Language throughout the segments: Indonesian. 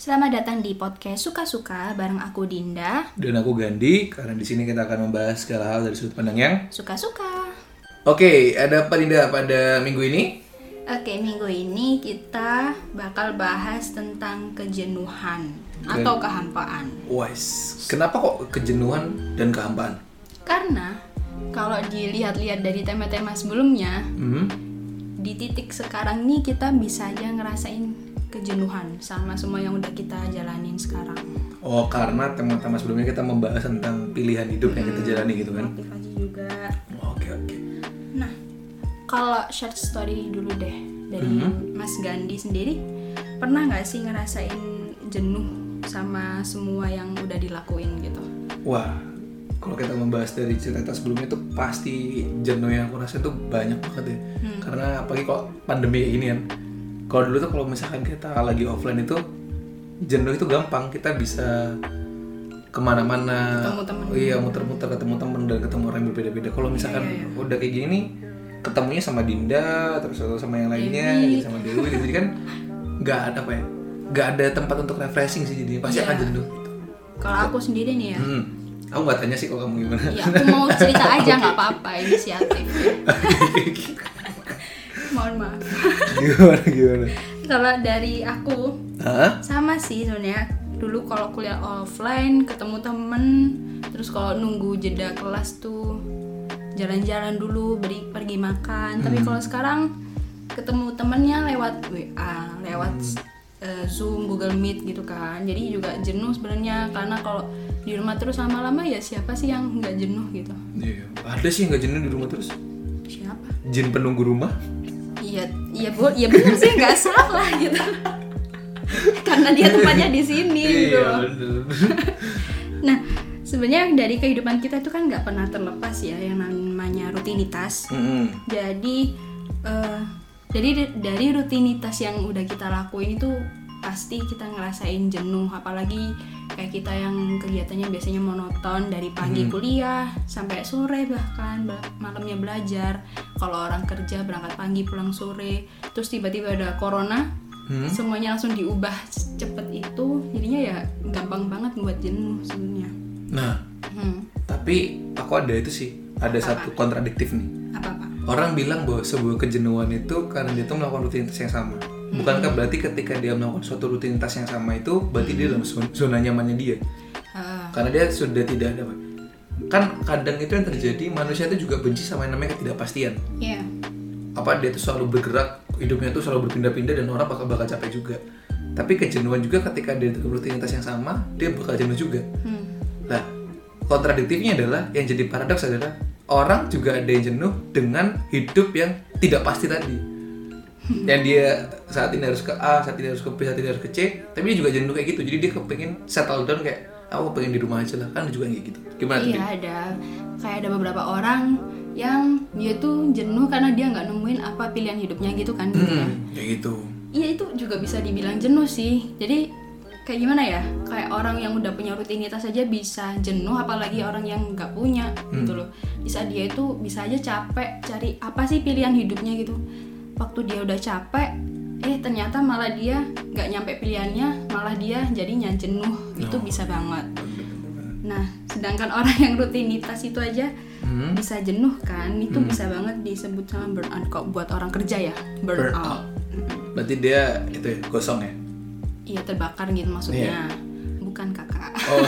Selamat datang di podcast Suka-Suka bareng aku Dinda. Dan aku Gandhi, karena di sini kita akan membahas segala hal dari sudut pandang yang Suka-suka. Oke, ada apa Dinda pada minggu ini? Oke, minggu ini kita bakal bahas tentang kejenuhan atau kehampaan. Wes, kenapa kok kejenuhan dan kehampaan? Karena kalau dilihat-lihat dari tema-tema sebelumnya, Hmm? di titik sekarang nih kita bisa aja ngerasain kejenuhan sama semua yang udah kita jalanin sekarang. Oh, karena tema-tema sebelumnya kita membahas tentang pilihan hidup yang kita jalani gitu kan? Motivasi juga. Oke, oke. Nah, kalau short story dulu deh dari Mas Gandhi sendiri, pernah nggak sih ngerasain jenuh sama semua yang udah dilakuin gitu? Wah, kalau kita membahas dari cerita sebelumnya itu pasti jenuh yang aku rasa itu banyak banget ya. Karena apalagi kok pandemi gini kan. Kalau dulu tuh kalau misalkan kita lagi offline itu jenuh itu gampang, kita bisa ke mana-mana. Ketemu temen. Iya, muter-muter ketemu temen dan ketemu orang yang berbeda-beda. Kalau misalkan udah kayak gini, ketemunya sama Dinda, terus atau sama yang lainnya, gitu, sama Dewi, gitu. jadi kan nggak ada apa ya, nggak ada tempat untuk refreshing sih jadi pasti akan jenuh. Kalau aku sendiri nih ya, Hmm. Aku nggak tanya sih kalau kamu gimana. ya aku mau cerita aja nggak apa-apa inisiatif. Mohon maaf. gimana gimana? Kalau dari aku Hah? sama sih sebenarnya dulu kalau kuliah offline ketemu temen terus kalau nunggu jeda kelas tuh jalan-jalan dulu beri pergi makan tapi kalau sekarang ketemu temennya lewat WA lewat eh, Zoom Google Meet gitu kan jadi juga jenuh sebenarnya karena kalau di rumah terus lama-lama ya siapa sih yang nggak jenuh gitu Iya. Ada sih yang nggak jenuh di rumah terus. siapa Jin penunggu rumah. Iya iya bu iya benar sih nggak salah gitu karena dia tempatnya di sini gitu loh. bener. Nah, sebenarnya dari kehidupan kita itu kan nggak pernah terlepas ya yang namanya rutinitas. Jadi, eh, jadi di- dari rutinitas yang udah kita lakuin itu pasti kita ngerasain jenuh, apalagi kayak kita yang kegiatannya biasanya monoton dari pagi kuliah sampai sore bahkan ba- malamnya belajar. Kalau orang kerja berangkat pagi pulang sore, terus tiba-tiba ada corona, Hmm? semuanya langsung diubah cepet itu, jadinya ya gampang banget buat jenuh sebenarnya. Nah, Hmm, tapi aku ada itu sih. Ada satu kontradiktif nih. apa apa? Orang bilang bahwa sebuah kejenuhan itu karena dia tuh melakukan rutinitas yang sama. Bukankah berarti ketika dia melakukan suatu rutinitas yang sama itu berarti dia dalam zona, nyamannya dia? Ah, Karena dia sudah tidak ada kan kadang itu yang terjadi manusia itu juga benci sama yang namanya ketidakpastian. Iya. apa dia tuh selalu bergerak hidupnya tuh selalu berpindah-pindah dan orang bakal bakal capek juga tapi kejenuhan juga ketika dia dengan rutinitas yang sama dia bakal jenuh juga Hmm. nah kontradiktifnya adalah yang jadi paradoks adalah orang juga ada yang jenuh dengan hidup yang tidak pasti tadi yang dia saat ini harus ke A, saat ini harus ke B, saat ini harus ke C, tapi dia juga jenuh kayak gitu. Jadi dia kepengen settle down kayak aku pengen di rumah aja lah kan juga kayak gitu. Gimana? Iya ada kayak ada beberapa orang yang dia tuh jenuh karena dia nggak nemuin apa pilihan hidupnya gitu kan gitu ya. Hmm, kayak gitu. Iya itu juga bisa dibilang jenuh sih. Jadi kayak gimana ya? Kayak orang yang udah punya rutinitas aja bisa jenuh, apalagi orang yang nggak punya gitu loh. Bisa dia itu bisa aja capek cari apa sih pilihan hidupnya gitu. Waktu dia udah capek, eh ternyata malah dia nggak nyampe pilihannya, malah dia jadinya jenuh. Itu bisa banget. Nah, sedangkan orang yang rutinitas itu aja Hmm. bisa jenuh kan, itu bisa banget disebut sama burnout kok buat orang kerja ya, burnout. Berarti dia itu ya gosong ya? Iya terbakar gitu maksudnya. Kakak. Oh,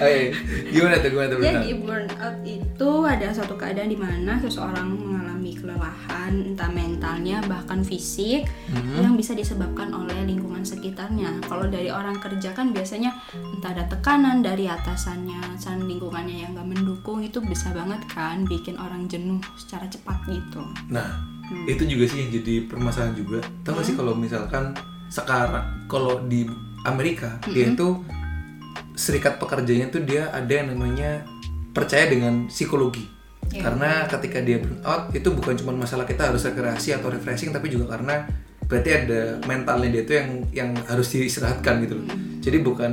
iya. gimana tuh gimana tuh? Jadi burnout itu ada suatu keadaan di mana seseorang mengalami kelelahan entah mentalnya bahkan fisik yang bisa disebabkan oleh lingkungan sekitarnya. Kalau dari orang kerja kan biasanya entah ada tekanan dari atasannya, dan lingkungannya yang gak mendukung itu bisa banget kan bikin orang jenuh secara cepat gitu. Nah, itu juga sih yang jadi permasalahan juga. Tahu gak sih kalau misalkan sekarang kalau di Amerika dia itu serikat pekerjanya tuh dia ada yang namanya percaya dengan psikologi. Karena ketika dia burnout itu bukan cuma masalah kita harus rekreasi atau refreshing tapi juga karena berarti ada mentalnya dia tuh yang yang harus diistirahatkan gitu loh. Jadi bukan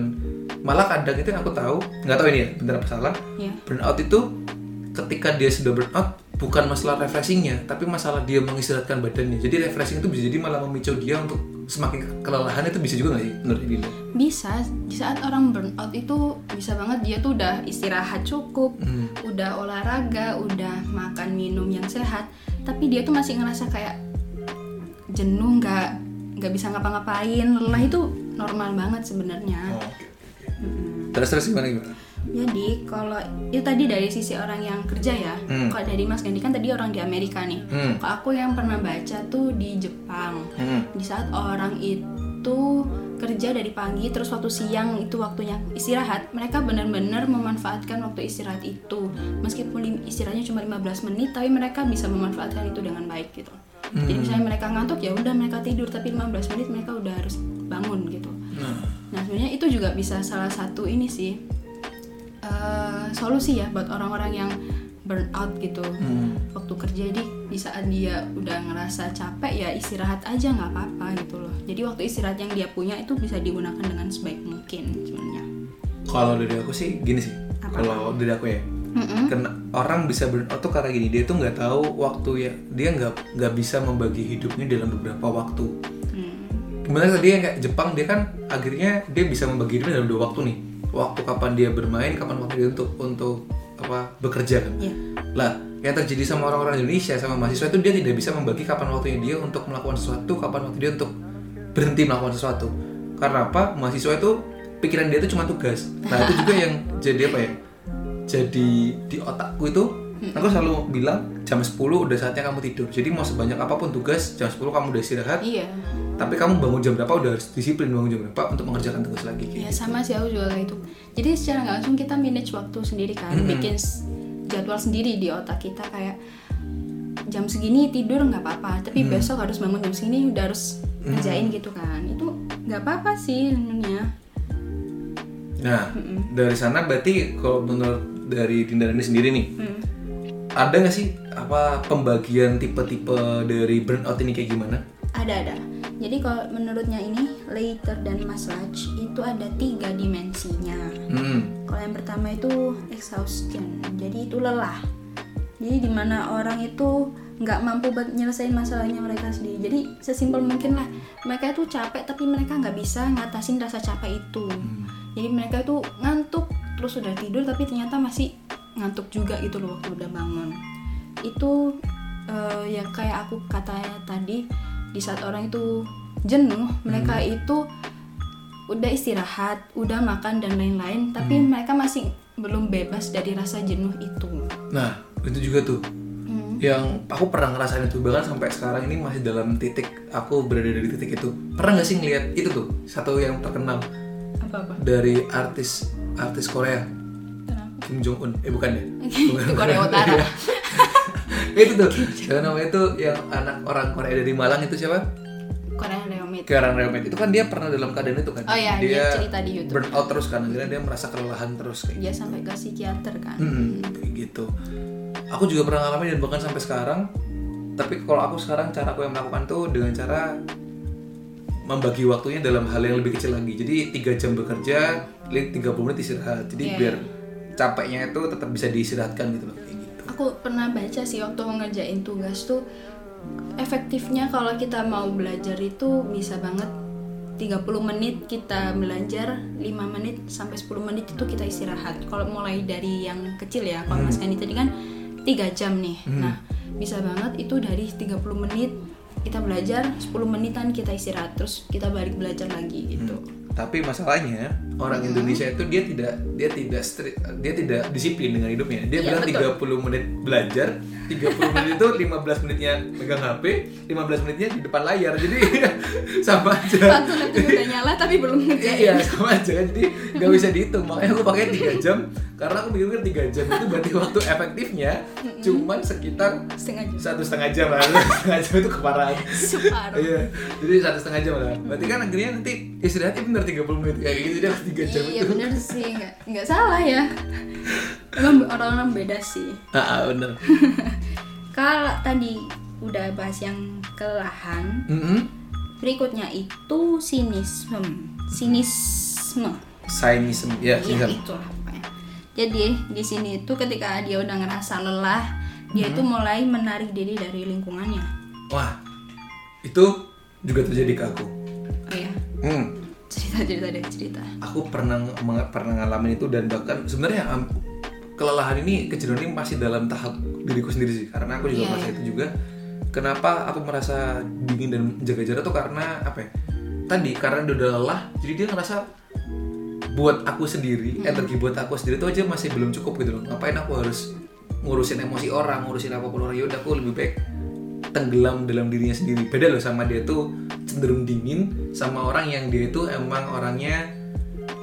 malah kadang itu yang aku tahu nggak tahu ini ya benar apa salah Ya. burnout itu ketika dia sudah burnout bukan masalah refreshingnya tapi masalah dia mengistirahatkan badannya jadi refreshing itu bisa jadi malah memicu dia untuk semakin kelelahan itu bisa juga nggak sih menurut Dinda? bisa di saat orang burnout itu bisa banget dia tuh udah istirahat cukup Hmm. udah olahraga udah makan minum yang sehat tapi dia tuh masih ngerasa kayak jenuh nggak nggak bisa ngapa-ngapain lelah itu normal banget sebenarnya Oh, oke, oke, oke. Terus terus gimana gimana? Jadi kalau itu tadi dari sisi orang yang kerja ya Hmm. kalau dari Mas Gandhi kan tadi orang di Amerika nih. Hmm. kalau aku yang pernah baca tuh di Jepang. Hmm. di saat orang itu kerja dari pagi terus waktu siang itu waktunya istirahat mereka benar-benar memanfaatkan waktu istirahat itu. Meskipun istirahatnya cuma 15 menit tapi mereka bisa memanfaatkan itu dengan baik gitu. Jadi misalnya mereka ngantuk ya udah mereka tidur tapi 15 menit mereka udah harus bangun gitu. Nah, nah sebenarnya itu juga bisa salah satu ini sih eh, solusi ya buat orang-orang yang burnout gitu hmm. waktu kerja jadi di saat dia udah ngerasa capek ya istirahat aja nggak apa-apa gitu loh jadi waktu istirahat yang dia punya itu bisa digunakan dengan sebaik mungkin sebenarnya Kalau dari aku sih gini sih. Kalau dari aku ya, Mm-mm. karena orang bisa burnout tuh karena gini dia tuh nggak tahu waktu ya dia nggak nggak bisa membagi hidupnya dalam beberapa waktu. Hmm. Gimana tadi yang kayak Jepang dia kan akhirnya dia bisa membagi hidupnya dalam dua waktu nih. Waktu kapan dia bermain, kapan waktu dia untuk untuk apa bekerja kan. Iya. Lah, yang terjadi sama orang-orang Indonesia sama mahasiswa itu dia tidak bisa membagi kapan waktunya dia untuk melakukan sesuatu, kapan waktu dia untuk berhenti melakukan sesuatu. Karena apa? Mahasiswa itu pikiran dia itu cuma tugas. Nah, itu juga yang jadi apa ya? Jadi di otakku itu aku selalu bilang jam 10 udah saatnya kamu tidur. Jadi mau sebanyak apa pun tugas, jam 10 kamu udah istirahat, iya. Tapi kamu bangun jam berapa udah harus disiplin bangun jam berapa untuk mengerjakan tugas lagi ya gitu. sama sih aku juga kayak itu jadi secara nggak langsung kita manage waktu sendiri kan bikin s- jadwal sendiri di otak kita kayak jam segini tidur nggak apa-apa tapi besok harus bangun jam segini udah harus ngerjain gitu kan. Itu nggak apa-apa sih sebenarnya. Nah, dari sana berarti kalau menurut dari Dinda ini sendiri nih, Hmm. Ada nggak sih apa pembagian tipe-tipe dari burnout ini kayak gimana? Ada ada. Jadi kalau menurutnya ini Leiter dan Maslach itu ada tiga dimensinya. Hmm. Kalau yang pertama itu exhaustion, jadi itu lelah. Jadi di mana orang itu nggak mampu buat nyelesain masalahnya mereka sendiri. Jadi sesimpel mungkin lah mereka itu capek tapi mereka nggak bisa ngatasin rasa capek itu. Jadi mereka itu ngantuk terus udah tidur tapi ternyata masih ngantuk juga gitu loh waktu udah bangun. Itu eh, ya kayak aku katanya tadi di saat orang itu jenuh mereka itu udah istirahat, udah makan dan lain-lain, tapi mereka masih belum bebas dari rasa jenuh itu. Nah, itu juga tuh Hmm. yang aku pernah ngerasain itu bahkan sampai sekarang ini masih dalam titik aku berada di titik itu. Pernah nggak sih ngeliat itu tuh satu yang terkenal Apa-apa? dari artis artis Korea? Kim Jong Un? Eh bukan ya? Itu Korea Utara. itu tuh, yang namanya itu yang anak orang Korea dari Malang itu siapa? Korea Reomit. Karen Reomet itu kan dia pernah dalam keadaan itu kan Oh iya, dia cerita di YouTube. burnout terus kan akhirnya dia merasa kelelahan terus kayak Dia sampai ke psikiater kan. Hmm, kayak gitu. Aku juga pernah ngalamin dan bahkan sampai sekarang. Tapi kalau aku sekarang cara aku yang melakukan tuh dengan cara membagi waktunya dalam hal yang lebih kecil lagi. Jadi tiga jam bekerja, 30 menit istirahat. Jadi Iya. biar capeknya itu tetap bisa diistirahatkan gitu loh. Kayak gitu. Aku pernah baca sih waktu ngerjain tugas tuh efektifnya kalau kita mau belajar itu bisa banget 30 menit kita belajar 5 menit sampai 10 menit itu kita istirahat. Kalau mulai dari yang kecil ya kalau Mas Kandi tadi kan 3 jam nih. Nah bisa banget itu dari 30 menit kita belajar 10 menitan kita istirahat terus kita balik belajar lagi gitu Tapi masalahnya orang Indonesia itu dia tidak dia tidak stri- dia tidak disiplin dengan hidupnya. Dia Iya, bilang betul. 30 menit belajar, 30 menit itu 15 menitnya megang HP, 15 menitnya di depan layar. Jadi sama aja. satu laptop udah nyala tapi belum ngerjain. Iya sama aja. Jadi nggak bisa dihitung. Makanya aku pakai tiga jam karena aku mikir tiga jam itu berarti waktu efektifnya cuman sekitar setengah jam. satu setengah jam lah. Setengah jam itu keparahan. Iya jadi satu setengah jam lah. Berarti kan akhirnya nanti istirahatnya bener 30 menit. Kayak gitu harus tiga jam iya itu. bener sih. Nggak nggak salah ya. Emang orang-orang beda sih. Ah ah, bener. Kalau tadi udah bahas yang kelelahan Mm-mm. berikutnya itu sinisme. Sinisme. Ya Iya sinism. itu pokoknya. Jadi di sini itu ketika dia udah ngerasa lelah, dia itu mulai menarik diri dari lingkungannya. wah itu juga terjadi ke aku. Hmm. Cerita cerita deh cerita Aku pernah pernah ngalamin itu dan bahkan sebenarnya am, kelelahan ini kejenuhan ini masih dalam tahap diriku sendiri sih karena aku juga Iya, merasa iya. itu juga. Kenapa aku merasa dingin dan menjaga jarak tuh karena apa ya? Tadi karena dia udah lelah, jadi dia ngerasa buat aku sendiri, energi buat aku sendiri itu aja masih belum cukup gitu loh. Ngapain aku harus ngurusin emosi orang, ngurusin apa pun orang yaudah aku lebih baik tenggelam dalam dirinya sendiri. Beda loh sama dia tuh cenderung dingin sama orang yang dia itu emang orangnya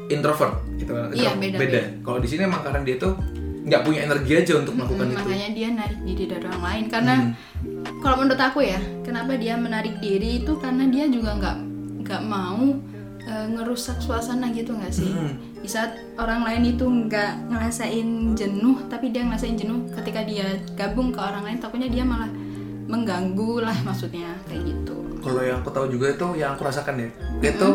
introvert gitu. Iya, Intro- beda, beda. Kalau di sini emang karena dia tuh nggak punya energi aja untuk melakukan Mm, itu. makanya dia narik diri dari orang lain karena Hmm. kalau menurut aku ya kenapa dia menarik diri itu karena dia juga nggak nggak mau eh, ngerusak suasana gitu nggak sih Hmm. di saat orang lain itu nggak ngerasain jenuh tapi dia ngerasain jenuh ketika dia gabung ke orang lain takutnya dia malah mengganggu lah maksudnya kayak gitu Kalau yang aku tahu juga itu yang aku rasakan ya, itu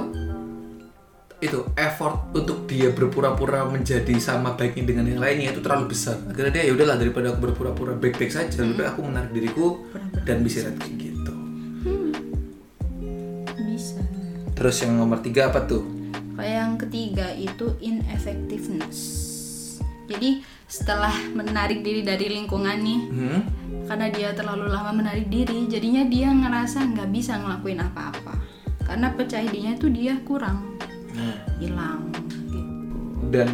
itu effort untuk dia berpura-pura menjadi sama baiknya dengan yang lainnya itu terlalu besar. Akhirnya dia ya udahlah daripada aku berpura-pura baik-baik saja, lebih baik aku menarik diriku dan bisa kayak gitu. bisa Terus yang nomor tiga apa tuh? Kayak yang ketiga itu ineffectiveness. Jadi setelah menarik diri dari lingkungan nih, Hmm? Karena dia terlalu lama menarik diri, jadinya dia ngerasa nggak bisa ngelakuin apa-apa. Karena percaya dirinya itu dia kurang, Nah, hilang. Gitu. dan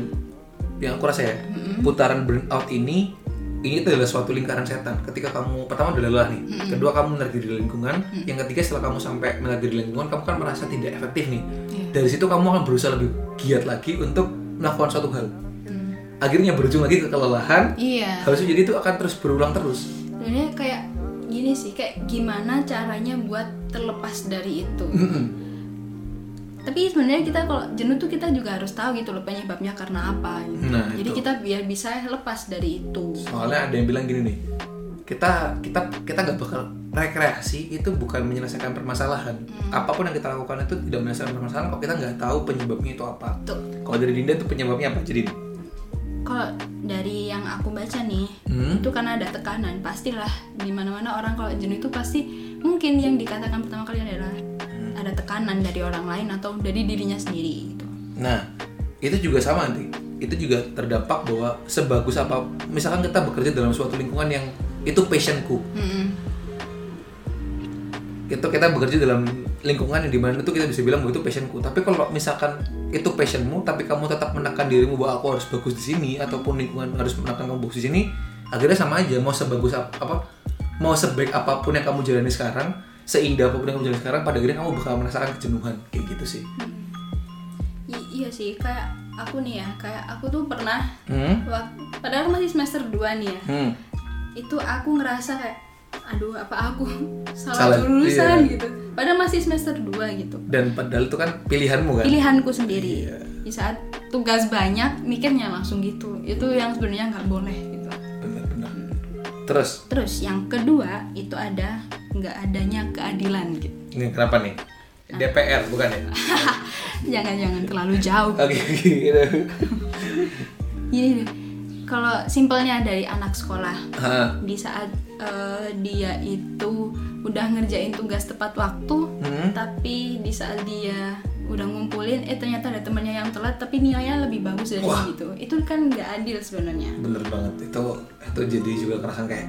yang aku rasa ya putaran burnout ini ini itu adalah suatu lingkaran setan ketika kamu pertama udah lelah nih kedua kamu menarik diri lingkungan yang ketiga setelah kamu sampai menarik diri lingkungan kamu kan merasa tidak efektif nih Iya. dari situ kamu akan berusaha lebih giat lagi untuk melakukan suatu hal Hmm. akhirnya berujung lagi ke kelelahan Iya. itu jadi itu akan terus berulang terus Sebenarnya kayak gini sih, kayak gimana caranya buat terlepas dari itu. Tapi sebenarnya kita kalau jenuh tuh kita juga harus tahu gitu loh penyebabnya karena apa. Gitu. Nah, Jadi itu. kita biar bisa lepas dari itu. soalnya ada yang bilang gini nih kita kita kita nggak bakal rekreasi itu bukan menyelesaikan permasalahan apa pun yang kita lakukan itu tidak menyelesaikan permasalahan kalau kita nggak tahu penyebabnya itu apa Tuh. kalau dari Dinda itu penyebabnya apa jadi Kalau dari yang aku baca nih, Hmm? itu karena ada tekanan. Pastilah di mana-mana orang kalau jenuh itu pasti mungkin yang dikatakan pertama kali adalah ada tekanan dari orang lain atau dari dirinya sendiri gitu. nah itu juga sama nanti itu juga terdampak bahwa sebagus apa misalkan kita bekerja dalam suatu lingkungan yang itu passionku Mm-mm. itu kita bekerja dalam lingkungan yang di mana itu kita bisa bilang bahwa itu passionku tapi kalau misalkan itu passionmu tapi kamu tetap menekan dirimu bahwa aku harus bagus di sini ataupun lingkungan harus menekan kamu bagus di sini akhirnya sama aja mau sebagus ap- apa mau sebaik apa pun yang kamu jalani sekarang seindah apa pun yang kamu jalani sekarang pada akhirnya kamu bakal merasakan kejenuhan kayak gitu sih I- iya sih, kayak aku nih ya, kayak aku tuh pernah hmm? wak- padahal masih semester 2 nih ya. Hmm. Itu aku ngerasa kayak aduh apa aku salah, Salah, jurusan iya. gitu. Padahal masih semester 2 gitu. dan padahal itu kan pilihanmu kan Pilihanku sendiri. Iya. Di saat tugas banyak mikirnya langsung gitu. Itu yang sebenarnya nggak boleh gitu. benar-benar terus Terus yang kedua itu ada nggak adanya keadilan gitu. ini kenapa nih DPR bukan ya Jangan-jangan terlalu jauh. oke gitu Gini deh, kalau simpelnya dari anak sekolah Hah. di saat eh, dia itu udah ngerjain tugas tepat waktu, Hmm. tapi di saat dia udah ngumpulin, eh ternyata ada temannya yang telat, tapi nilainya lebih bagus dari Wah. gitu. Itu kan nggak adil sebenarnya. bener banget itu itu jadi juga kerasan kayak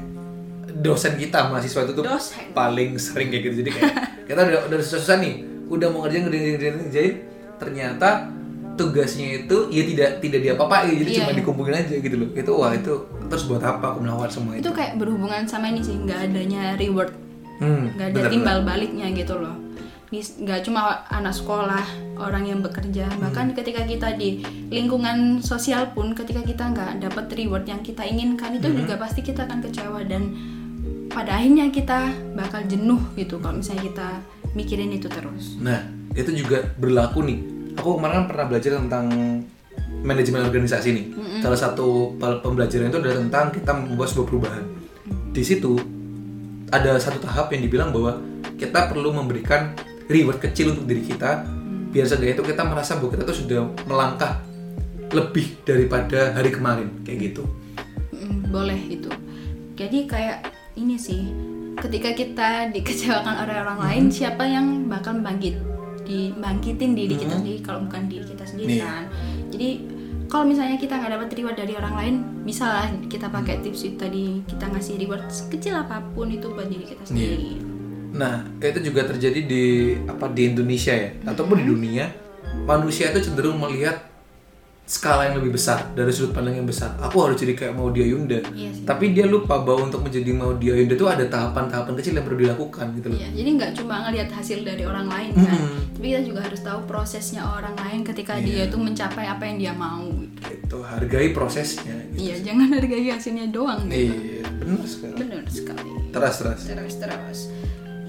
dosen kita mahasiswa itu tuh Dosen. paling sering kayak gitu jadi kayak kita udah udah susah-susah nih udah mau ngerjain ngerjain ngerjain ngerjain ternyata tugasnya itu ya tidak tidak diapa-apain jadi Iya, cuma dikumpulin aja gitu loh. Itu wah itu terus buat apa aku melakukan semua itu Itu? kayak berhubungan sama ini sih, nggak adanya reward, hmm, nggak ada bener, timbal baliknya gitu loh. Nggak cuma anak sekolah, orang yang bekerja, bahkan ketika kita di lingkungan sosial pun, ketika kita nggak dapat reward yang kita inginkan itu juga pasti kita akan kecewa. Dan pada akhirnya kita bakal jenuh gitu kalau misalnya kita mikirin itu terus. Nah, itu juga berlaku nih. Aku kemarin kan pernah belajar tentang manajemen organisasi nih. Salah satu pembelajaran itu adalah tentang kita membuat sebuah perubahan. Di situ ada satu tahap yang dibilang bahwa kita perlu memberikan reward kecil untuk diri kita biar seenggaknya itu kita merasa bahwa kita tuh sudah melangkah lebih daripada hari kemarin kayak gitu. Mm, boleh itu. Jadi kayak ini sih, ketika kita dikecewakan oleh orang lain, siapa yang bakal bangkit? Dibangkitin diri kita sendiri kalau bukan diri kita sendiri Iya. kan. Jadi kalau misalnya kita nggak dapat reward dari orang lain bisa lah kita pakai tips itu tadi kita ngasih reward sekecil apa pun itu buat diri kita sendiri. Nah, itu juga terjadi di apa di Indonesia ya, ataupun di dunia. Manusia itu cenderung melihat skala yang lebih besar dari sudut pandang yang besar. Aku harus jadi kayak Maudia Yunda. Iya. Tapi dia lupa bahwa untuk menjadi Maudia Yunda itu ada tahapan-tahapan kecil yang perlu dilakukan gitu loh. Iya, jadi nggak cuma ngelihat hasil dari orang lain kan, Mm-mm. tapi kita juga harus tahu prosesnya orang lain ketika Iya. dia tuh mencapai apa yang dia mau. Gitu. Gitu, hargai prosesnya. Gitu. Iya, jangan hargai hasilnya doang. Gitu. Iya, benar sekali. Bener sekali. Teras teras. Terus terus.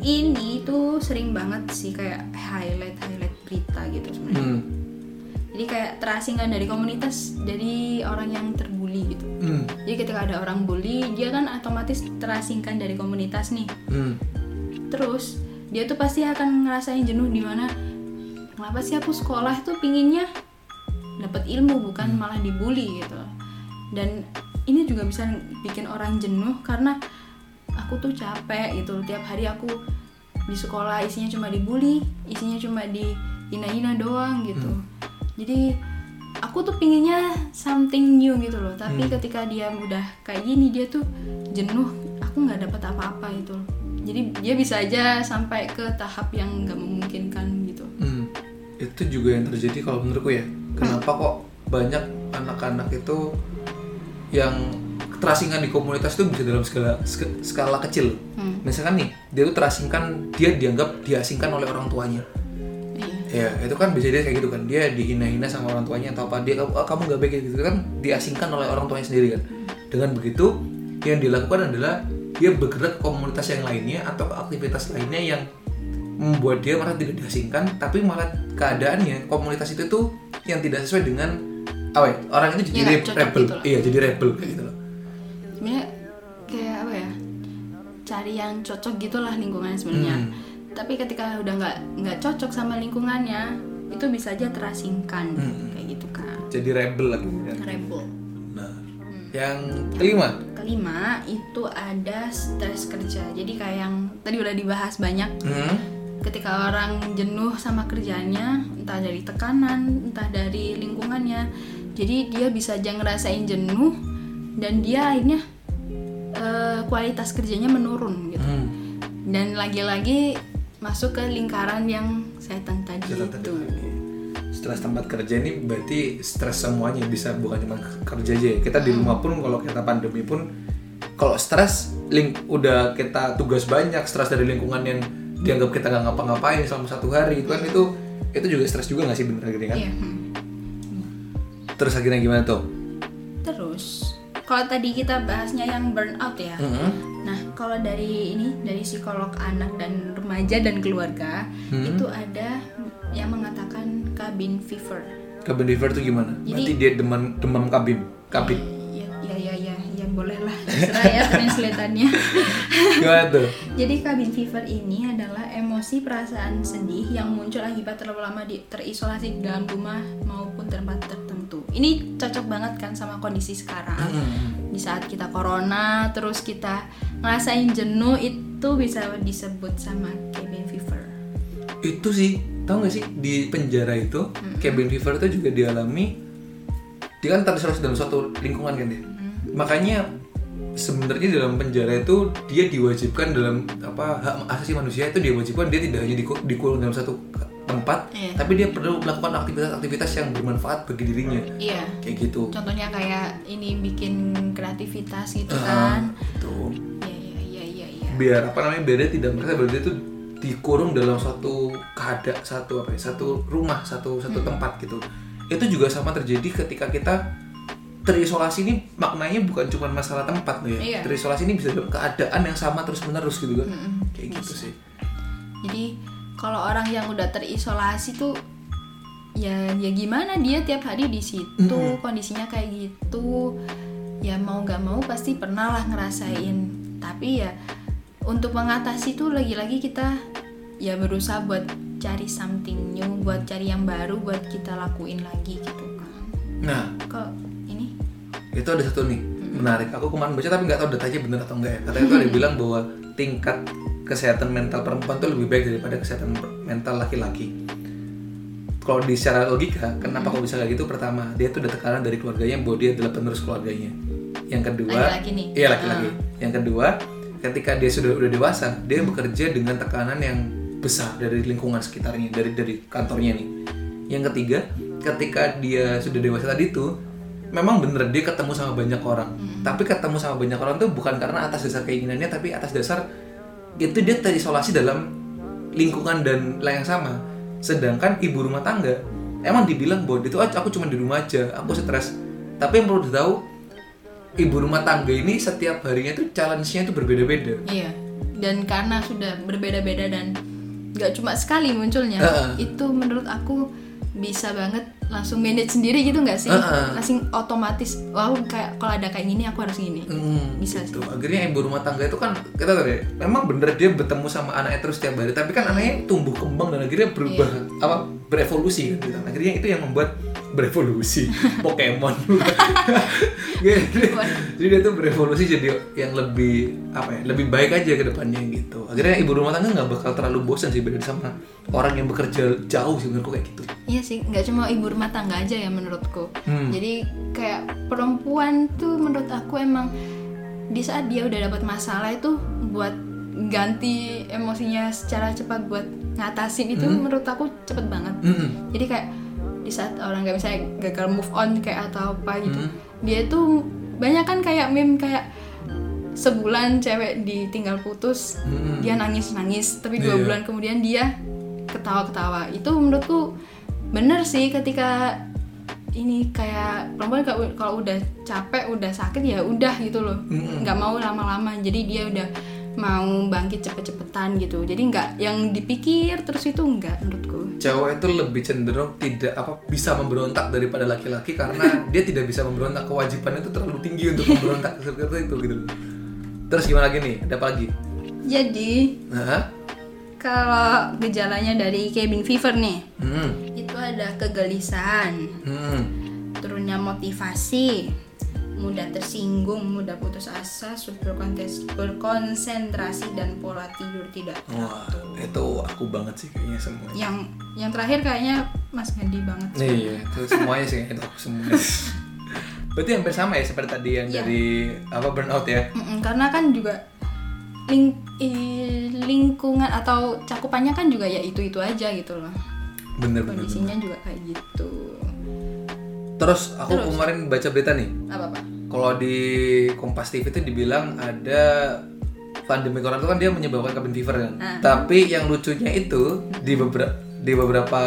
Ini tuh sering banget sih kayak highlight highlight berita gitu sebenarnya. Hmm. Jadi kayak terasingkan dari komunitas dari orang yang terbully gitu. Hmm. Jadi ketika ada orang bully, dia kan otomatis terasingkan dari komunitas nih. Hmm. Terus dia tuh pasti akan ngerasain jenuh di mana kenapa sih aku sekolah tuh pinginnya dapat ilmu bukan malah dibully gitu. Dan ini juga bisa bikin orang jenuh karena aku tuh capek gitu. Tiap hari aku di sekolah isinya cuma dibully, isinya cuma dihina-hina doang gitu. Jadi aku tuh pinginnya something new gitu loh. Tapi ketika dia udah kayak gini dia tuh jenuh. Aku nggak dapat apa-apa gitu loh. Jadi dia bisa aja sampai ke tahap yang nggak memungkinkan gitu. Hmm, itu juga yang terjadi kalau menurutku ya. Kenapa kok banyak anak-anak itu yang terasingkan di komunitas itu bisa dalam skala sk- skala kecil. Hmm. Misalkan nih, dia tuh terasingkan, dia dianggap diasingkan oleh orang tuanya. Iya. Ya, itu kan bisa dia kayak gitu kan. Dia dihina-hina sama orang tuanya atau apa dia "Ah, kamu nggak baik gitu kan diasingkan oleh orang tuanya sendiri kan. Dengan begitu yang dilakukan adalah dia bergerak ke komunitas yang lainnya atau ke aktivitas lainnya yang membuat dia malah tidak diasingkan tapi malah keadaannya komunitas itu tuh yang tidak sesuai dengan apa ya, orang itu jadi Ya, re- rebel gitu loh. iya jadi rebel kayak gitu loh sebenarnya kayak apa ya cari yang cocok gitulah lingkungannya sebenarnya Hmm. Tapi ketika udah nggak nggak cocok sama lingkungannya itu bisa aja terasingkan. Hmm. kayak gitu kan jadi rebel lagi kan rebel. Nah yang kelima? Kelima itu ada stres kerja. Jadi kayak yang tadi udah dibahas banyak. Hmm. ketika orang jenuh sama kerjanya entah dari tekanan entah dari lingkungannya jadi dia bisa aja ngerasain jenuh dan dia akhirnya eh, kualitas kerjanya menurun gitu. Hmm. dan lagi-lagi masuk ke lingkaran yang setan tadi Setan itu. Stres tempat kerja ini berarti stres semuanya bisa bukan cuma kerja aja ya. Kita di rumah pun kalau kita pandemi pun kalau stres link udah kita tugas banyak, stres dari lingkungan yang dianggap kita nggak ngapa-ngapain selama satu hari itu kan itu itu juga stres juga nggak sih bener gini kan? Iya, hmm. Terus akhirnya gimana tuh? Kalau tadi kita bahasnya yang burnout ya Mhm. Nah, kalau dari ini dari psikolog anak dan remaja dan keluarga Hmm. itu ada yang mengatakan cabin fever. Cabin fever tuh gimana? Jadi- Berarti dia demam demam kabin, kabin. Ya, ya, ya, ya, ya boleh lah. Terserah ya translatannya. Gimana tuh? Jadi cabin fever ini adalah emosi perasaan sedih yang muncul akibat terlalu lama di, terisolasi di dalam rumah maupun tempat tertentu. Ini cocok banget kan sama kondisi sekarang. Hmm. Di saat kita corona, terus kita ngerasain jenuh itu bisa disebut sama cabin fever. itu sih tahu nggak sih di penjara itu cabin fever itu juga dialami dia kan terisolasi dalam suatu lingkungan kan dia makanya sebenarnya dalam penjara itu dia diwajibkan dalam apa hak asasi manusia itu dia wajibkan dia tidak hanya diku- dikurung dalam satu tempat Iya. tapi dia perlu melakukan aktivitas-aktivitas yang bermanfaat bagi dirinya Iya. kayak gitu Contohnya kayak ini bikin kreativitas gitu Ah, kan. itu Iya iya iya iya iya. biar apa namanya biar dia tidak merasa dia tuh dikurung dalam suatu keadaan satu apa ya satu rumah satu satu tempat gitu itu juga sama terjadi ketika kita terisolasi ini maknanya bukan cuma masalah tempat loh ya Iya. terisolasi ini bisa dalam keadaan yang sama terus menerus gitu kan Mm-mm. kayak gitu sih Jadi kalau orang yang udah terisolasi tuh ya ya gimana? Dia tiap hari di situ Mm-mm. kondisinya kayak gitu. Ya mau nggak mau pasti pernah lah ngerasain. Tapi ya untuk mengatasi tuh lagi-lagi kita ya berusaha buat cari something new buat cari yang baru buat kita lakuin lagi gitu. Kan nah. Kok ini? Itu ada satu nih menarik. Aku kemarin baca tapi nggak tahu datanya bener atau enggak ya. Katanya itu ada bilang bahwa tingkat kesehatan mental perempuan tuh lebih baik daripada kesehatan mental laki-laki. Kalau di secara logika kenapa kok bisa kayak gitu? Pertama dia tuh udah tekanan dari keluarganya bahwa dia adalah penerus keluarganya. Yang kedua Laki-laki nih. iya laki-laki. Yang kedua ketika dia sudah udah dewasa dia bekerja dengan tekanan yang besar dari lingkungan sekitarnya dari dari kantornya nih. Yang ketiga ketika dia sudah dewasa tadi tuh memang bener dia ketemu sama banyak orang. Tapi ketemu sama banyak orang tuh bukan karena atas dasar keinginannya tapi atas dasar itu dia terisolasi dalam lingkungan dan lain yang sama sedangkan ibu rumah tangga emang dibilang bahwa itu aku cuma di rumah aja aku stres tapi yang perlu ditahu ibu rumah tangga ini setiap harinya tuh challenge-nya itu berbeda-beda Iya. Dan karena sudah berbeda-beda dan nggak cuma sekali munculnya, Heeh. itu menurut aku bisa banget langsung manage sendiri gitu nggak sih? Heeh. Langsung otomatis, wow kayak kalau ada kayak gini aku harus gini. Hmm, Bisa gitu. Akhirnya ibu rumah tangga itu kan kita tahu deh, memang bener dia bertemu sama anaknya terus tiap hari, tapi kan anaknya tumbuh kembang dan akhirnya berubah apa berevolusi kan. gitu. Akhirnya itu yang membuat berevolusi Pokemon. Jadi, jadi dia tuh berevolusi jadi yang lebih apa ya, lebih baik aja ke depannya gitu. Akhirnya ibu rumah tangga nggak bakal terlalu bosan sih beda sama orang yang bekerja jauh sih menurutku kayak gitu. Iya sih, nggak cuma ibu rumah tangga aja ya menurutku. Hmm. Jadi kayak perempuan tuh menurut aku emang di saat dia udah dapat masalah itu buat ganti emosinya secara cepat buat ngatasin itu menurut aku cepet banget. Mm-mm. Jadi kayak di saat orang nggak bisa gagal move on kayak atau apa gitu, dia tuh banyak kan kayak meme kayak sebulan cewek ditinggal putus, Mm-mm. dia nangis nangis, tapi dua Iya. bulan kemudian dia ketawa ketawa. Itu menurutku bener sih ketika ini kayak perempuan kalau udah capek udah sakit ya udah gitu loh Mm-mm. nggak mau lama-lama jadi dia udah mau bangkit cepet-cepetan gitu. Jadi nggak yang dipikir terus itu enggak menurutku. Cewek itu lebih cenderung tidak apa bisa memberontak daripada laki-laki karena dia tidak bisa memberontak. Kewajibannya itu terlalu tinggi untuk memberontak seperti itu gitu. Terus gimana lagi nih? Ada apa lagi? Jadi nah kalau gejalanya dari cabin fever nih hmm. itu ada kegelisahan. Hmm. turunnya motivasi mudah tersinggung mudah putus asa sulit berkonsentrasi dan pola tidur tidak wah itu aku banget sih kayaknya semua yang yang terakhir kayaknya Mas Ngedi banget iya itu semuanya sih itu aku semua berarti hampir sama ya seperti tadi yang Iya. dari apa burnout ya? Mm-mm, karena kan juga ling- lingkungan atau cakupannya kan juga ya itu itu aja gitu loh. Bener bener, bener. kondisinya juga kayak gitu terus aku Terus? kemarin baca berita nih apa apa kalau di Kompas TV itu dibilang ada pandemi corona itu kan dia menyebabkan cabin fever kan. Ah. Tapi yang lucunya itu di beberapa di beberapa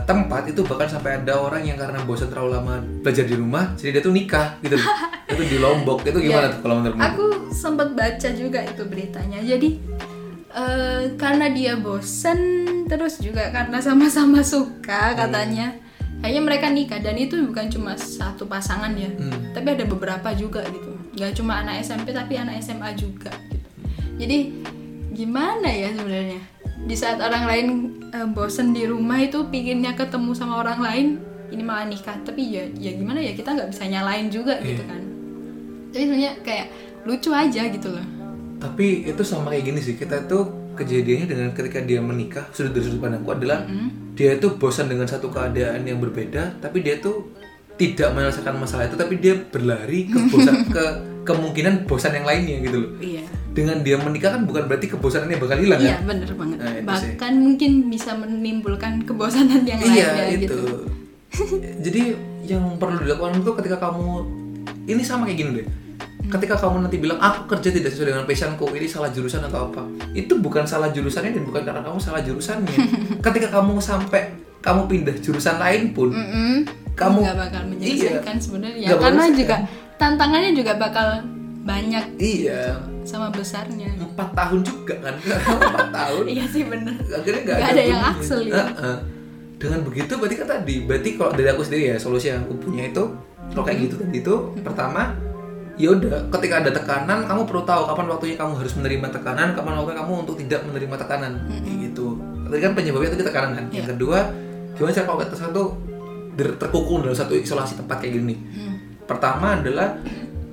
tempat itu bahkan sampai ada orang yang karena bosan terlalu lama belajar di rumah, jadi dia tuh nikah gitu. itu di Lombok itu gimana Ya, tuh kalau menurutmu? aku sempat baca juga itu beritanya jadi eh, karena dia bosen terus juga karena sama-sama suka katanya kayaknya mereka nikah dan itu bukan cuma satu pasangan ya. Hmm. tapi ada beberapa juga gitu. Nggak cuma anak SMP tapi anak SMA juga gitu. Jadi gimana ya sebenarnya? Di saat orang lain eh, bosen di rumah itu pinginnya ketemu sama orang lain ini malah nikah. Tapi ya ya gimana ya? Kita nggak bisa nyalain juga gitu Iya. kan. Tapi sebenarnya kayak lucu aja gitu loh. Tapi itu sama kayak gini sih. Kita tuh kejadiannya dengan ketika dia menikah sudah dari sudut pandangku adalah dia itu bosan dengan satu keadaan yang berbeda, tapi dia tuh tidak menyelesaikan masalah itu, tapi dia berlari ke bosan ke kemungkinan bosan yang lainnya gitu loh. iya Dengan dia menikah kan bukan berarti kebosanannya bakal hilang iya kan? bener banget Nah, itu sih. bahkan mungkin bisa menimbulkan kebosanan yang Iya lainnya itu. gitu Jadi yang perlu dilakukan itu ketika kamu ini sama kayak gini deh. Ketika kamu nanti bilang aku kerja tidak sesuai dengan passionku, ini salah jurusan atau apa? Itu bukan salah jurusannya dan bukan karena kamu salah jurusannya. ketika kamu sampai kamu pindah jurusan lain pun, Mm-mm. Kamu- nggak bakal menyelesaikan Iya. sebenarnya karena menyelesaikan. juga tantangannya juga bakal banyak iya sama besarnya empat tahun juga kan? empat tahun. iya sih bener Akhirnya nggak ada, ada yang aksel ya. Heeh. Dengan begitu berarti kan tadi, berarti kalau dari aku sendiri ya solusi yang aku punya itu kalau kayak gitu tadi itu pertama ya udah ketika ada tekanan kamu perlu tahu kapan waktunya kamu harus menerima tekanan kapan waktunya kamu untuk tidak menerima tekanan. Kayak gitu. Tadi kan penyebabnya tadi tekanan kan. Yang Iya. kedua gimana cara kalau kita tuh terkukung dalam satu isolasi tempat kayak gini nih. Hmm. pertama adalah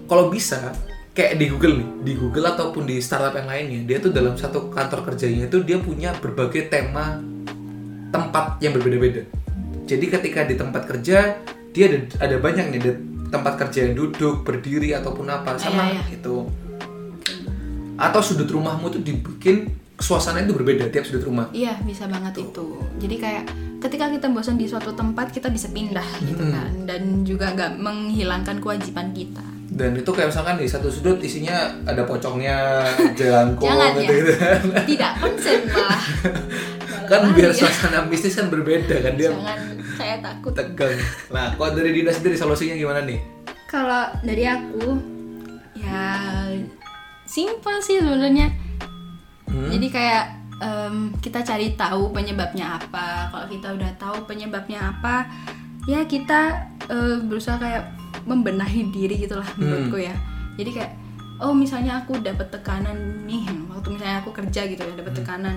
kalau bisa kayak di Google nih. Di Google ataupun di startup yang lainnya dia tuh dalam satu kantor kerjanya itu dia punya berbagai tema tempat yang berbeda-beda. Jadi ketika di tempat kerja dia ada, ada banyak nih ada tempat kerja yang duduk, berdiri ataupun apa sama Iya, iya. gitu. Atau sudut rumahmu tuh dibikin suasana itu berbeda tiap sudut rumah. Iya bisa banget itu. Jadi kayak ketika kita bosan di suatu tempat kita bisa pindah gitu Hmm. kan dan juga nggak menghilangkan kewajiban kita. Dan itu kayak misalkan di satu sudut isinya ada pocongnya, jelangkung Jangan ya. gitu-gitu. Tidak konsen malah. kan biar ya. suasana bisnis kan berbeda kan dia Jangan saya takut. tegang. Nah, kalau dari Dina sendiri solusinya gimana nih? Kalau dari aku ya simpel sih sebenarnya. Hmm? Jadi kayak em, kita cari tahu penyebabnya apa. Kalau kita udah tahu penyebabnya apa, ya kita eh, berusaha kayak membenahi diri gitulah Hmm. menurutku ya. Jadi kayak oh misalnya aku dapat tekanan nih waktu misalnya aku kerja gitu ya dapat Hmm. tekanan,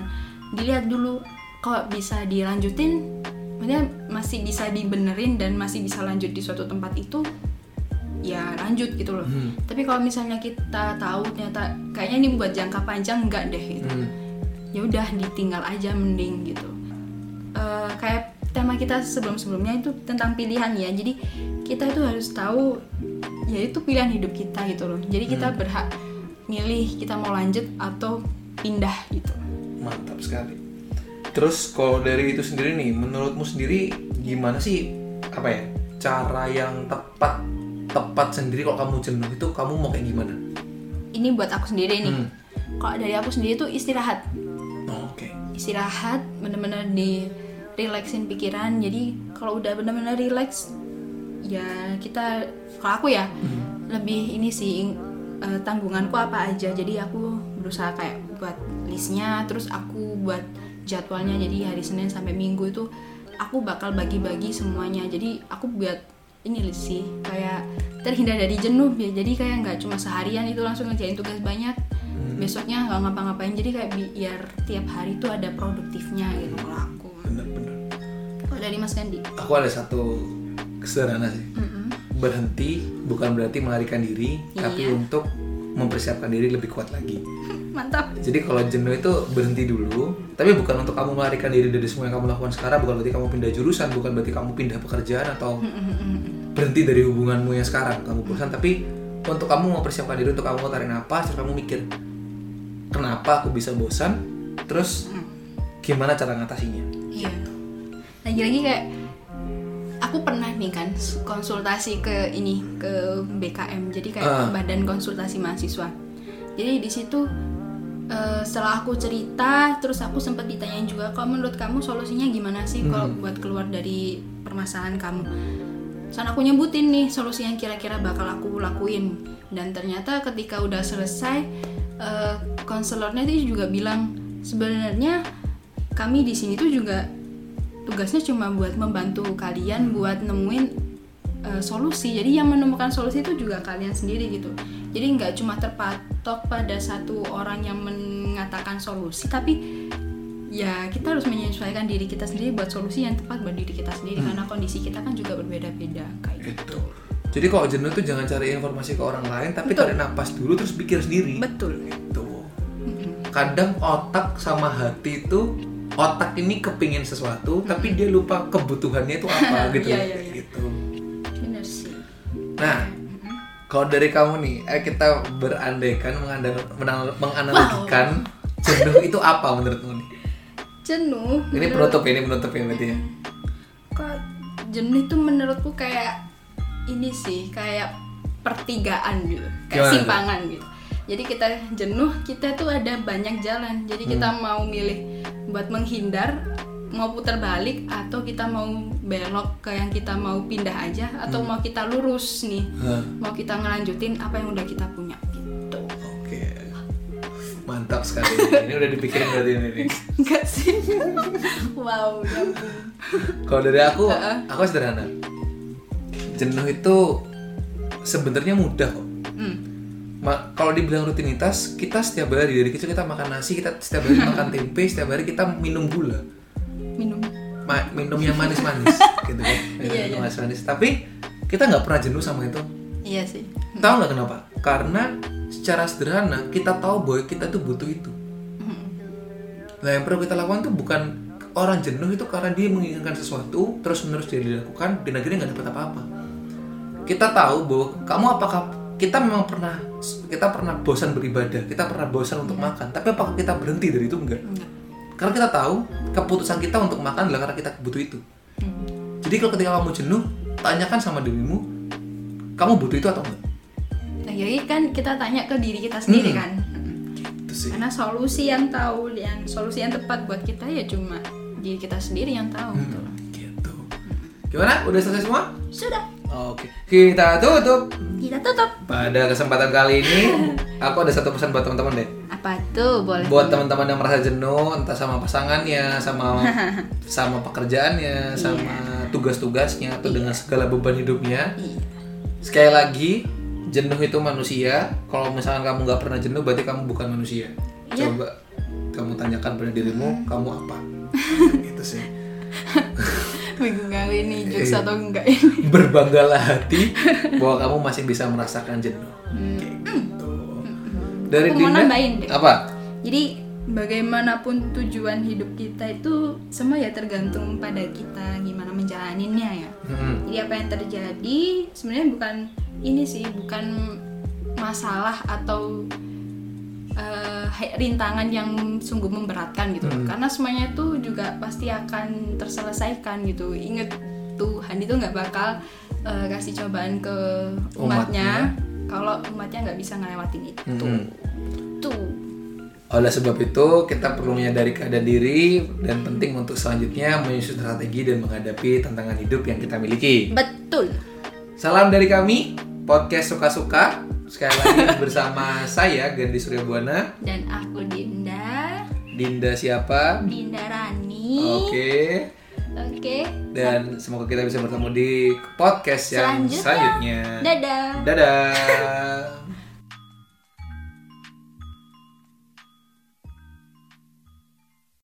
dilihat dulu kok bisa dilanjutin, maksudnya masih bisa dibenerin dan masih bisa lanjut di suatu tempat itu ya lanjut gitu loh. Hmm. Tapi kalau misalnya kita tahu ternyata kayaknya ini buat jangka panjang enggak deh gitu. Hmm. Ya udah ditinggal aja mending gitu. Eh, kayak tema kita sebelum-sebelumnya itu tentang pilihan ya. Jadi kita itu harus tahu ya itu pilihan hidup kita gitu loh. Jadi kita berhak milih kita mau lanjut atau pindah gitu. Mantap sekali. Terus kalau dari itu sendiri nih, menurutmu sendiri gimana sih apa ya cara yang tepat tepat sendiri kalau kamu jenuh itu kamu mau kayak gimana? Ini buat aku sendiri nih. Hmm. Kalau dari aku sendiri itu istirahat. Oh, Oke. istirahat bener-bener di relaxin pikiran jadi kalau udah bener-bener relax ya kita kalau aku ya lebih ini sih eh, tanggunganku apa aja jadi aku berusaha kayak buat listnya terus aku buat jadwalnya jadi hari Senin sampai Minggu itu aku bakal bagi-bagi semuanya jadi aku buat ini sih kayak terhindar dari jenuh ya jadi kayak nggak cuma seharian itu langsung ngerjain tugas banyak besoknya nggak ngapa-ngapain jadi kayak biar tiap hari tuh ada produktifnya gitu kalau aku Bener-bener. kalau dari Mas Gandhi Aku ada satu sederhana sih. Mm-mm. Berhenti bukan berarti melarikan diri, tapi Iya. untuk mempersiapkan diri lebih kuat lagi. Mantap Jadi kalau jenuh itu berhenti dulu, tapi bukan untuk kamu melarikan diri dari semua yang kamu lakukan sekarang, bukan berarti kamu pindah jurusan, bukan berarti kamu pindah pekerjaan atau Mm-mm. berhenti dari hubunganmu yang sekarang kamu bosan, tapi untuk kamu mempersiapkan diri untuk kamu tarik napas, terus kamu mikir kenapa aku bisa bosan, terus gimana cara ngatasinya. iya lagi-lagi kayak aku pernah nih kan konsultasi ke ini ke BKM jadi kayak Ah. badan konsultasi mahasiswa jadi di situ eh, setelah aku cerita terus aku sempat ditanyain juga kalau menurut kamu solusinya gimana sih kalau buat keluar dari permasalahan kamu? Soalnya aku nyebutin nih solusi yang kira-kira bakal aku lakuin. Dan ternyata ketika udah selesai eh, konselornya itu juga bilang sebenarnya kami di sini tuh juga tugasnya cuma buat membantu kalian buat nemuin eh, solusi. Jadi yang menemukan solusi itu juga kalian sendiri gitu. Jadi nggak cuma pada satu orang yang mengatakan solusi tapi ya kita harus menyesuaikan diri kita sendiri buat solusi yang tepat buat diri kita sendiri karena kondisi kita kan juga berbeda-beda kayak gitu Gitu. Jadi kalau jenuh tuh jangan cari informasi ke orang lain, tapi Betul. tarik napas dulu terus pikir sendiri. betul Gitu. Kadang otak sama hati itu otak ini kepingin sesuatu, tapi dia lupa kebutuhannya itu apa gitu. Iya, Kayak iya. gitu. bener sih Nah, kalau dari kamu nih, eh kita berandaikan menang- menganalogikan jenuh itu apa menurutmu nih? jenuh Ini menurut- penutup ya, ini penutup ya berarti ya. kok jenuh itu menurutku kayak ini sih kayak pertigaan gitu kayak Gimana simpangan gitu jadi kita jenuh kita tuh ada banyak jalan jadi kita Hmm. mau milih buat menghindar mau putar balik atau kita mau belok ke yang kita mau pindah aja atau Hmm. mau kita lurus nih Hah, mau kita ngelanjutin apa yang udah kita punya gitu Oke. Mantap sekali. Ini udah dipikirin berarti ini. nih. enggak sih wow nyambung Kalau dari aku, aku sederhana. Jenuh itu sebenarnya mudah kok. hmm. Ma- kalau dibilang rutinitas, kita setiap hari dari kecil kita makan nasi, kita setiap hari makan tempe, setiap hari kita minum gula, minum Ma- minum yang manis-manis, gitu kan, minum Iya, yang iya. manis-manis. Tapi kita nggak pernah jenuh sama itu. iya sih Tahu nggak kenapa? Karena secara sederhana kita tahu bahwa kita tuh butuh itu. Nah yang perlu kita lakukan tuh bukan orang jenuh itu karena dia menginginkan sesuatu terus menerus dia dilakukan dan akhirnya nggak dapat apa-apa kita tahu bahwa kamu apakah kita memang pernah kita pernah bosan beribadah kita pernah bosan untuk makan tapi apakah kita berhenti dari itu enggak Enggak. Karena kita tahu keputusan kita untuk makan adalah karena kita butuh itu Hmm. jadi kalau ketika kamu jenuh tanyakan sama dirimu kamu butuh itu atau enggak Nah, jadi kan kita tanya ke diri kita sendiri Hmm. kan. itu sih Karena solusi yang tahu yang solusi yang tepat buat kita ya cuma diri kita sendiri yang tahu gitu loh. gitu gimana udah selesai semua Sudah, oke kita tutup kita tutup. pada kesempatan kali ini aku ada satu pesan buat teman-teman deh Apa tuh? Boleh. buat teman-teman yang merasa jenuh entah sama pasangannya sama sama pekerjaannya sama tugas-tugasnya atau dengan segala beban hidupnya Iya. sekali lagi jenuh itu manusia kalau misalkan kamu nggak pernah jenuh berarti kamu bukan manusia Iya. coba kamu tanyakan pada dirimu kamu apa itu sih Bingung kali ini Iya. jokes atau enggak ini. berbanggalah hati bahwa kamu masih bisa merasakan jenuh kayak gitu dari Aku mau Dinda nambahin deh. apa Jadi bagaimanapun tujuan hidup kita itu semua ya tergantung pada kita gimana menjalaninnya ya. Hmm. Jadi apa yang terjadi sebenarnya bukan ini sih, bukan masalah atau eh, rintangan yang sungguh memberatkan gitu. Hmm. Karena semuanya itu juga pasti akan terselesaikan gitu. Ingat Tuhan itu nggak bakal eh, kasih cobaan ke umatnya, kalau umatnya nggak bisa ngelewatin itu. Hmm. Tuh. Oleh sebab itu, kita perlu menyadari keadaan diri dan penting untuk selanjutnya menyusun strategi dan menghadapi tantangan hidup yang kita miliki. Betul. Salam dari kami, podcast suka-suka. Sekali lagi bersama saya Gandhi Surya Buana. Dan aku Dinda, Dinda siapa? Dinda Rani. Oke. Oke. Dan semoga kita bisa bertemu di podcast yang Selanjutnya. selanjutnya. Dadah. Dadah.